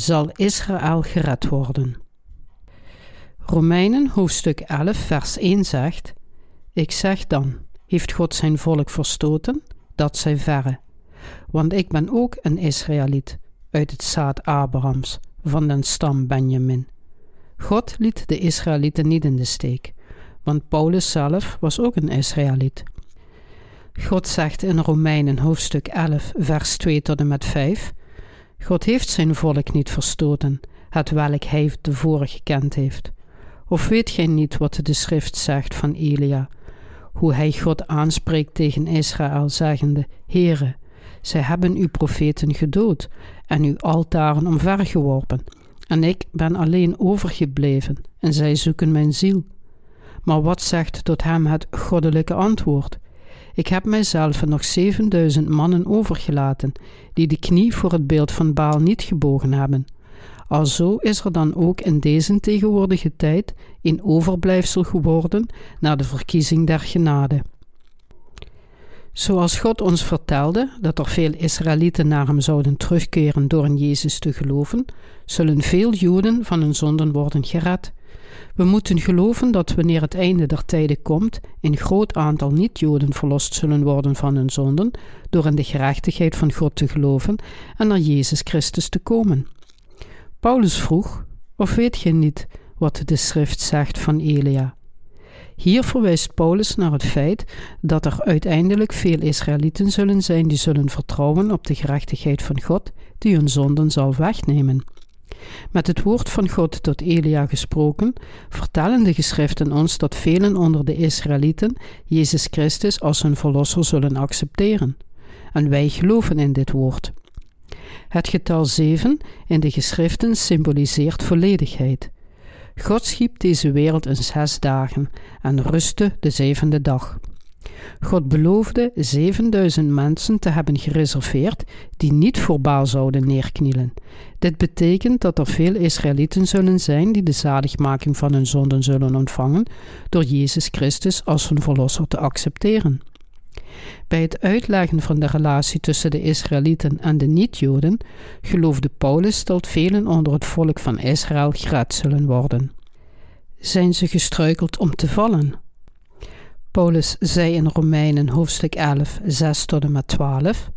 zal Israël gered worden. Romeinen hoofdstuk 11 vers 1 zegt, Ik zeg dan, heeft God zijn volk verstoten, dat zij verre. Want ik ben ook een Israëliet, uit het zaad Abrahams, van den stam Benjamin. God liet de Israëlieten niet in de steek, want Paulus zelf was ook een Israëliet. God zegt in Romeinen hoofdstuk 11, vers 2 tot en met 5: God heeft zijn volk niet verstoten, het welk hij tevoren gekend heeft. Of weet gij niet wat de schrift zegt van Elia, hoe hij God aanspreekt tegen Israël, zeggende: Heere, zij hebben uw profeten gedood en uw altaren omvergeworpen, en ik ben alleen overgebleven, en zij zoeken mijn ziel. Maar wat zegt tot hem het goddelijke antwoord? Ik heb mijzelf nog zevenduizend mannen overgelaten, die de knie voor het beeld van Baal niet gebogen hebben. Alzo is er dan ook in deze tegenwoordige tijd een overblijfsel geworden naar de verkiezing der genade. Zoals God ons vertelde dat er veel Israëlieten naar hem zouden terugkeren door in Jezus te geloven, zullen veel Joden van hun zonden worden gered. We moeten geloven dat wanneer het einde der tijden komt, een groot aantal niet-Joden verlost zullen worden van hun zonden door in de gerechtigheid van God te geloven en naar Jezus Christus te komen. Paulus vroeg: Of weet je niet wat de schrift zegt van Elia? Hier verwijst Paulus naar het feit dat er uiteindelijk veel Israëlieten zullen zijn die zullen vertrouwen op de gerechtigheid van God, die hun zonden zal wegnemen. Met het woord van God tot Elia gesproken, vertellen de geschriften ons dat velen onder de Israëlieten Jezus Christus als hun verlosser zullen accepteren. En wij geloven in dit woord. Het getal zeven in de geschriften symboliseert volledigheid. God schiep deze wereld in zes dagen en rustte de zevende dag. God beloofde 7000 mensen te hebben gereserveerd die niet voor Baal zouden neerknielen. Dit betekent dat er veel Israëlieten zullen zijn die de zaligmaking van hun zonden zullen ontvangen door Jezus Christus als hun verlosser te accepteren. Bij het uitleggen van de relatie tussen de Israëlieten en de niet-Joden geloofde Paulus dat velen onder het volk van Israël gered zullen worden. Zijn ze gestruikeld om te vallen? Paulus zei in Romeinen hoofdstuk 11, 6 tot en met 12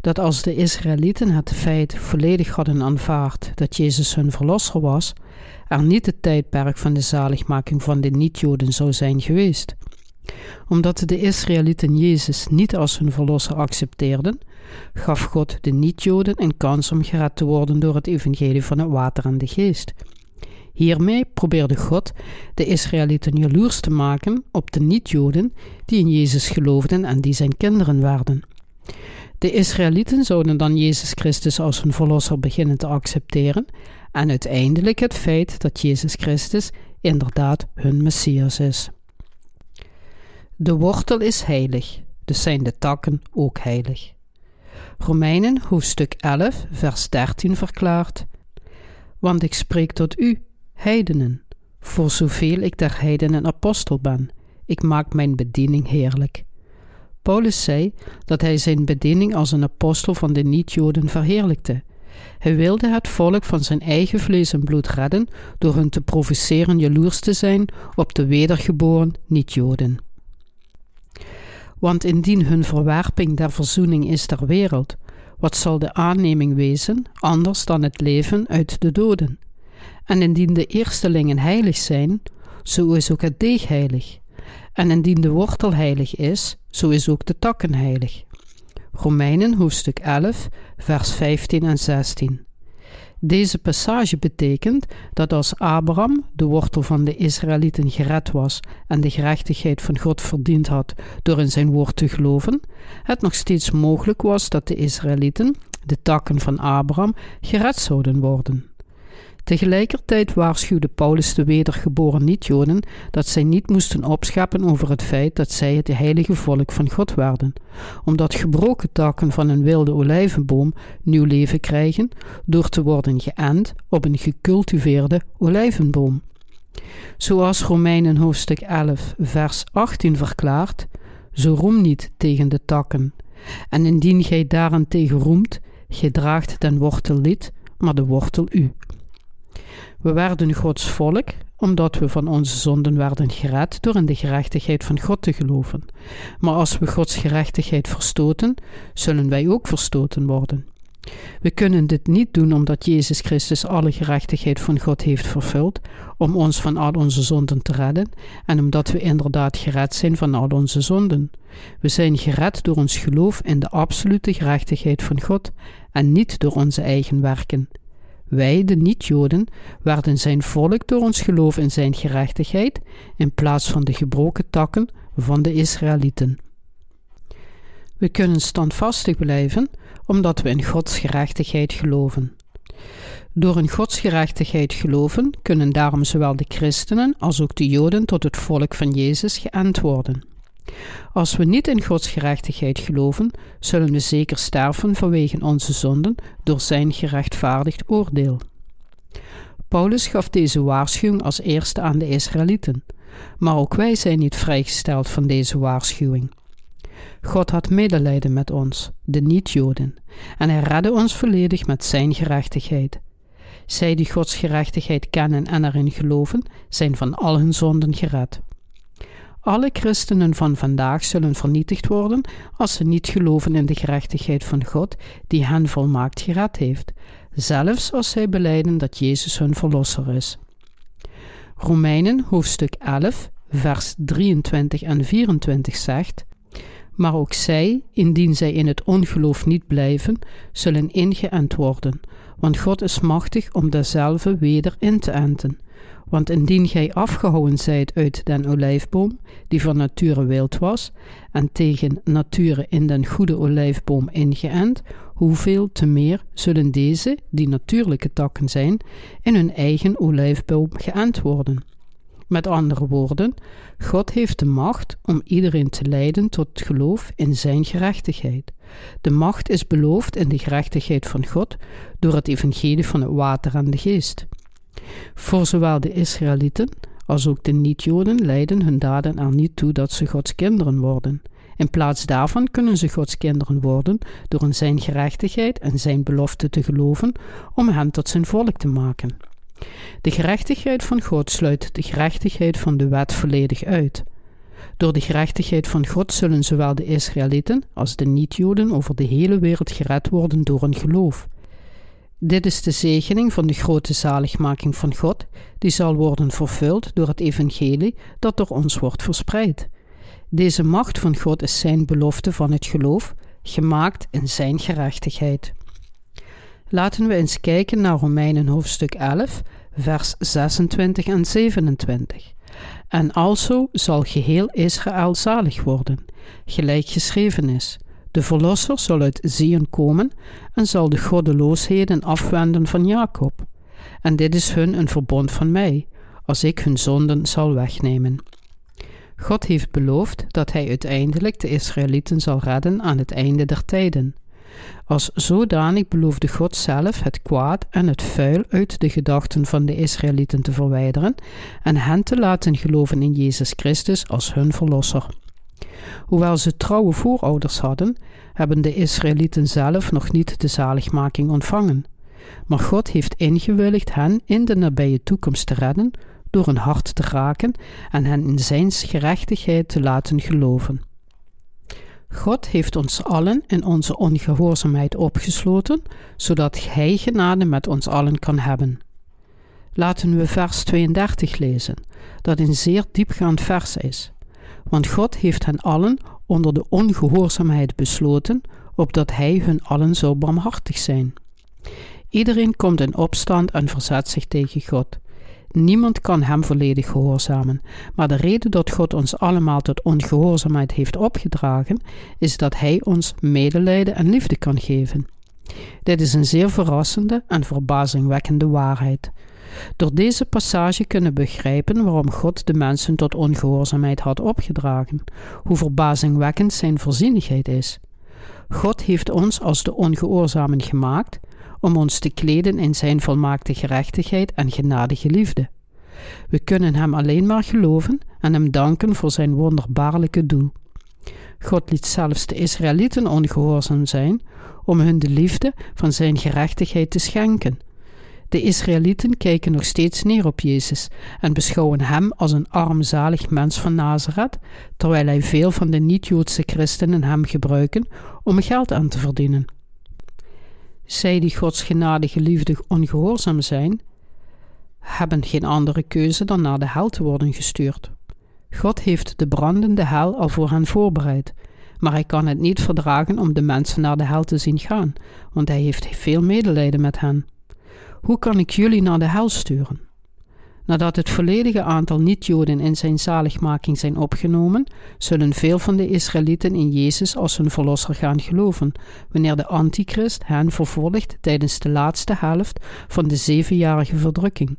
dat als de Israëlieten het feit volledig hadden aanvaard dat Jezus hun verlosser was, er niet het tijdperk van de zaligmaking van de niet-Joden zou zijn geweest. Omdat de Israëlieten Jezus niet als hun verlosser accepteerden, gaf God de niet-Joden een kans om gered te worden door het evangelie van het water en de geest. Hiermee probeerde God de Israëlieten jaloers te maken op de niet-Joden die in Jezus geloofden en die zijn kinderen werden. De Israëlieten zouden dan Jezus Christus als hun verlosser beginnen te accepteren en uiteindelijk het feit dat Jezus Christus inderdaad hun Messias is. De wortel is heilig, dus zijn de takken ook heilig. Romeinen hoofdstuk 11, vers 13 verklaart: Want ik spreek tot u, heidenen, voor zoveel ik der heidenen apostel ben, ik maak mijn bediening heerlijk. Paulus zei dat hij zijn bediening als een apostel van de niet-Joden verheerlijkte. Hij wilde het volk van zijn eigen vlees en bloed redden door hun te provoceren jaloers te zijn op de wedergeboren niet-Joden. Want indien hun verwerping der verzoening is ter wereld, wat zal de aanneming wezen anders dan het leven uit de doden? En indien de eerstelingen heilig zijn, zo is ook het deeg heilig. En indien de wortel heilig is, zo is ook de takken heilig. Romeinen hoofdstuk 11, vers 15 en 16. Deze passage betekent dat als Abraham, de wortel van de Israëlieten, gered was en de gerechtigheid van God verdiend had door in zijn woord te geloven, het nog steeds mogelijk was dat de Israëlieten, de takken van Abraham, gered zouden worden. Tegelijkertijd waarschuwde Paulus de wedergeboren niet-Joden dat zij niet moesten opscheppen over het feit dat zij het heilige volk van God werden, omdat gebroken takken van een wilde olijvenboom nieuw leven krijgen door te worden geënt op een gecultiveerde olijvenboom. Zoals Romeinen hoofdstuk 11, vers 18 verklaart: Zo roem niet tegen de takken. En indien gij daarentegen roemt, gij draagt den wortel lid, maar de wortel U. We werden Gods volk omdat we van onze zonden werden gered door in de gerechtigheid van God te geloven. Maar als we Gods gerechtigheid verstoten, zullen wij ook verstoten worden. We kunnen dit niet doen omdat Jezus Christus alle gerechtigheid van God heeft vervuld, om ons van al onze zonden te redden en omdat we inderdaad gered zijn van al onze zonden. We zijn gered door ons geloof in de absolute gerechtigheid van God en niet door onze eigen werken. Wij, de niet-Joden, werden zijn volk door ons geloof in zijn gerechtigheid, in plaats van de gebroken takken van de Israëlieten. We kunnen standvastig blijven, omdat we in Gods gerechtigheid geloven. Door in Gods gerechtigheid geloven kunnen daarom zowel de christenen als ook de Joden tot het volk van Jezus geënt worden. Als we niet in Gods gerechtigheid geloven, zullen we zeker sterven vanwege onze zonden door zijn gerechtvaardigd oordeel. Paulus gaf deze waarschuwing als eerste aan de Israëlieten, maar ook wij zijn niet vrijgesteld van deze waarschuwing. God had medelijden met ons, de niet-Joden, en hij redde ons volledig met zijn gerechtigheid. Zij die Gods gerechtigheid kennen en erin geloven, zijn van al hun zonden gered. Alle christenen van vandaag zullen vernietigd worden als ze niet geloven in de gerechtigheid van God die hen volmaakt gered heeft, zelfs als zij beleiden dat Jezus hun verlosser is. Romeinen hoofdstuk 11, vers 23 en 24 zegt: Maar ook zij, indien zij in het ongeloof niet blijven, zullen ingeënt worden, want God is machtig om dezelfde weder in te enten. Want indien gij afgehouden zijt uit den olijfboom, die van nature wild was, en tegen nature in den goede olijfboom ingeënt, hoeveel te meer zullen deze, die natuurlijke takken zijn, in hun eigen olijfboom geënt worden. Met andere woorden, God heeft de macht om iedereen te leiden tot geloof in zijn gerechtigheid. De macht is beloofd in de gerechtigheid van God door het evangelie van het water en de geest. Voor zowel de Israëlieten als ook de niet-Joden leiden hun daden er niet toe dat ze Gods kinderen worden. In plaats daarvan kunnen ze Gods kinderen worden door in zijn gerechtigheid en zijn belofte te geloven om hen tot zijn volk te maken. De gerechtigheid van God sluit de gerechtigheid van de wet volledig uit. Door de gerechtigheid van God zullen zowel de Israëlieten als de niet-Joden over de hele wereld gered worden door hun geloof. Dit is de zegening van de grote zaligmaking van God, die zal worden vervuld door het evangelie dat door ons wordt verspreid. Deze macht van God is zijn belofte van het geloof, gemaakt in zijn gerechtigheid. Laten we eens kijken naar Romeinen hoofdstuk 11, vers 26 en 27. En alzo zal geheel Israël zalig worden, gelijk geschreven is. De Verlosser zal uit Zion komen en zal de goddeloosheden afwenden van Jacob. En dit is hun een verbond van mij, als ik hun zonden zal wegnemen. God heeft beloofd dat hij uiteindelijk de Israëlieten zal redden aan het einde der tijden. Als zodanig beloofde God zelf het kwaad en het vuil uit de gedachten van de Israëlieten te verwijderen en hen te laten geloven in Jezus Christus als hun verlosser. Hoewel ze trouwe voorouders hadden, hebben de Israëlieten zelf nog niet de zaligmaking ontvangen. Maar God heeft ingewilligd hen in de nabije toekomst te redden door hun hart te raken en hen in zijn gerechtigheid te laten geloven. God heeft ons allen in onze ongehoorzaamheid opgesloten, zodat Hij genade met ons allen kan hebben. Laten we vers 32 lezen, dat een zeer diepgaand vers is want God heeft hen allen onder de ongehoorzaamheid besloten, opdat Hij hun allen zou barmhartig zijn. Iedereen komt in opstand en verzet zich tegen God. Niemand kan Hem volledig gehoorzamen, maar de reden dat God ons allemaal tot ongehoorzaamheid heeft opgedragen, is dat Hij ons medelijden en liefde kan geven. Dit is een zeer verrassende en verbazingwekkende waarheid. Door deze passage kunnen begrijpen waarom God de mensen tot ongehoorzaamheid had opgedragen, hoe verbazingwekkend zijn voorzienigheid is. God heeft ons als de ongehoorzamen gemaakt om ons te kleden in zijn volmaakte gerechtigheid en genadige liefde. We kunnen Hem alleen maar geloven en Hem danken voor zijn wonderbaarlijke doel. God liet zelfs de Israëlieten ongehoorzaam zijn om hun de liefde van zijn gerechtigheid te schenken De Israëlieten kijken nog steeds neer op Jezus en beschouwen hem als een armzalig mens van Nazareth, terwijl hij veel van de niet-Joodse christenen hem gebruiken om geld aan te verdienen. Zij die Gods genade geliefdig ongehoorzaam zijn, hebben geen andere keuze dan naar de hel te worden gestuurd. God heeft de brandende hel al voor hen voorbereid, maar hij kan het niet verdragen om de mensen naar de hel te zien gaan, want hij heeft veel medelijden met hen. Hoe kan ik jullie naar de hel sturen? Nadat het volledige aantal niet-Joden in zijn zaligmaking zijn opgenomen, zullen veel van de Israëlieten in Jezus als hun verlosser gaan geloven, wanneer de antichrist hen vervolgt tijdens de laatste helft van de zevenjarige verdrukking.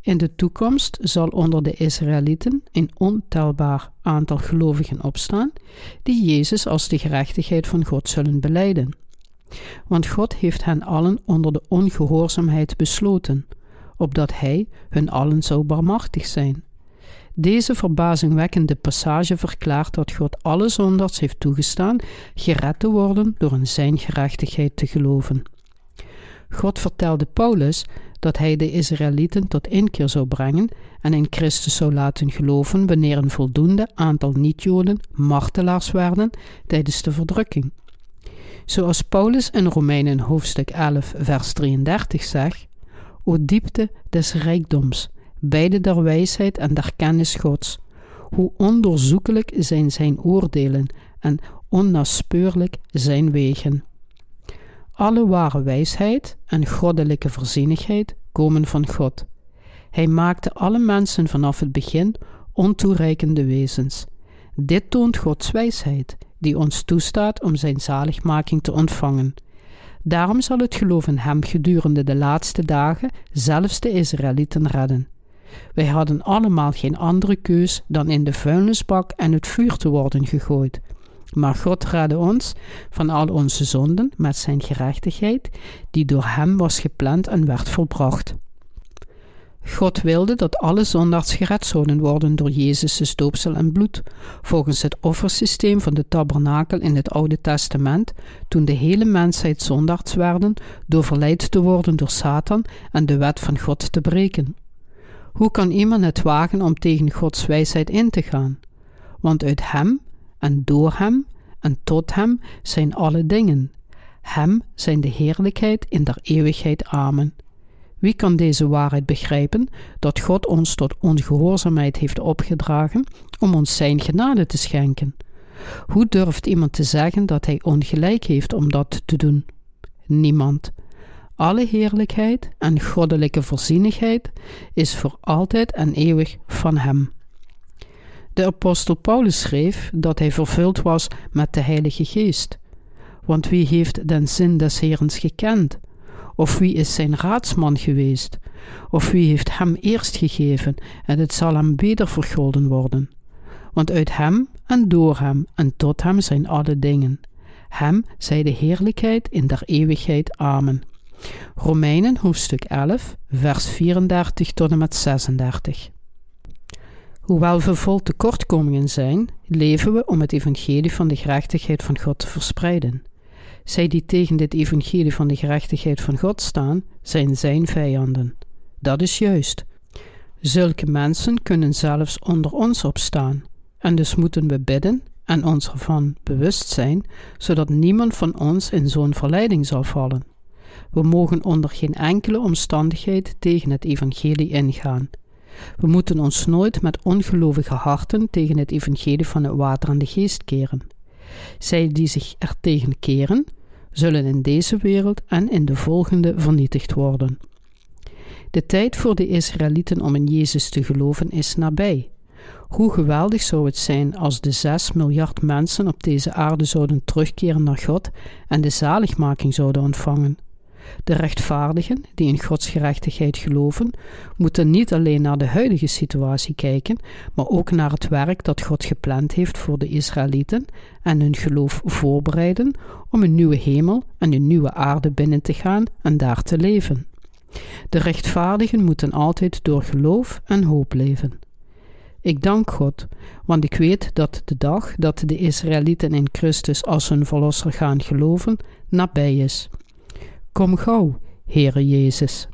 In de toekomst zal onder de Israëlieten een ontelbaar aantal gelovigen opstaan, die Jezus als de gerechtigheid van God zullen beleiden. Want God heeft hen allen onder de ongehoorzaamheid besloten, opdat Hij hun allen zou barmachtig zijn. Deze verbazingwekkende passage verklaart dat God alle heeft toegestaan gered te worden door in Zijn gerechtigheid te geloven. God vertelde Paulus dat hij de Israëlieten tot inkeer zou brengen en in Christus zou laten geloven wanneer een voldoende aantal niet-Joden martelaars werden tijdens de verdrukking. Zoals Paulus in Romeinen hoofdstuk 11 vers 33 zegt, O diepte des rijkdoms, beide der wijsheid en der kennis Gods, hoe onderzoekelijk zijn zijn oordelen en onnaspeurlijk zijn wegen. Alle ware wijsheid en goddelijke voorzienigheid komen van God. Hij maakte alle mensen vanaf het begin ontoereikende wezens. Dit toont Gods wijsheid, die ons toestaat om zijn zaligmaking te ontvangen. Daarom zal het geloof in hem gedurende de laatste dagen zelfs de Israëlieten redden. Wij hadden allemaal geen andere keus dan in de vuilnisbak en het vuur te worden gegooid. Maar God redde ons van al onze zonden met zijn gerechtigheid, die door hem was gepland en werd volbracht. God wilde dat alle zondaars gered zouden worden door Jezus' doopsel en bloed, volgens het offersysteem van de tabernakel in het Oude Testament, toen de hele mensheid zondaars werden door verleid te worden door Satan en de wet van God te breken. Hoe kan iemand het wagen om tegen Gods wijsheid in te gaan? Want uit hem en door hem en tot hem zijn alle dingen. Hem zijn de heerlijkheid in der eeuwigheid. Amen. Wie kan deze waarheid begrijpen, dat God ons tot ongehoorzaamheid heeft opgedragen om ons zijn genade te schenken? Hoe durft iemand te zeggen dat hij ongelijk heeft om dat te doen? Niemand. Alle heerlijkheid en goddelijke voorzienigheid is voor altijd en eeuwig van Hem. De apostel Paulus schreef dat hij vervuld was met de Heilige Geest. Want wie heeft den zin des Herens gekend? Of wie is zijn raadsman geweest? Of wie heeft hem eerst gegeven en het zal hem weder vergolden worden? Want uit hem en door hem en tot hem zijn alle dingen. Hem zij de heerlijkheid in der eeuwigheid. Amen. Romeinen hoofdstuk 11, vers 34 tot en met 36. Hoewel we vol tekortkomingen zijn, leven we om het evangelie van de gerechtigheid van God te verspreiden. Zij die tegen dit evangelie van de gerechtigheid van God staan, zijn zijn vijanden. Dat is juist. Zulke mensen kunnen zelfs onder ons opstaan, en dus moeten we bidden en ons ervan bewust zijn, zodat niemand van ons in zo'n verleiding zal vallen. We mogen onder geen enkele omstandigheid tegen het evangelie ingaan. We moeten ons nooit met ongelovige harten tegen het evangelie van het water en de geest keren. Zij die zich er tegen keren, zullen in deze wereld en in de volgende vernietigd worden. De tijd voor de Israëlieten om in Jezus te geloven is nabij. Hoe geweldig zou het zijn als de zes miljard mensen op deze aarde zouden terugkeren naar God en de zaligmaking zouden ontvangen. De rechtvaardigen, die in Gods gerechtigheid geloven, moeten niet alleen naar de huidige situatie kijken, maar ook naar het werk dat God gepland heeft voor de Israëlieten en hun geloof voorbereiden om een nieuwe hemel en een nieuwe aarde binnen te gaan en daar te leven. De rechtvaardigen moeten altijd door geloof en hoop leven. Ik dank God, want ik weet dat de dag dat de Israëlieten in Christus als hun verlosser gaan geloven, nabij is. Kom gauw, Heere Jezus.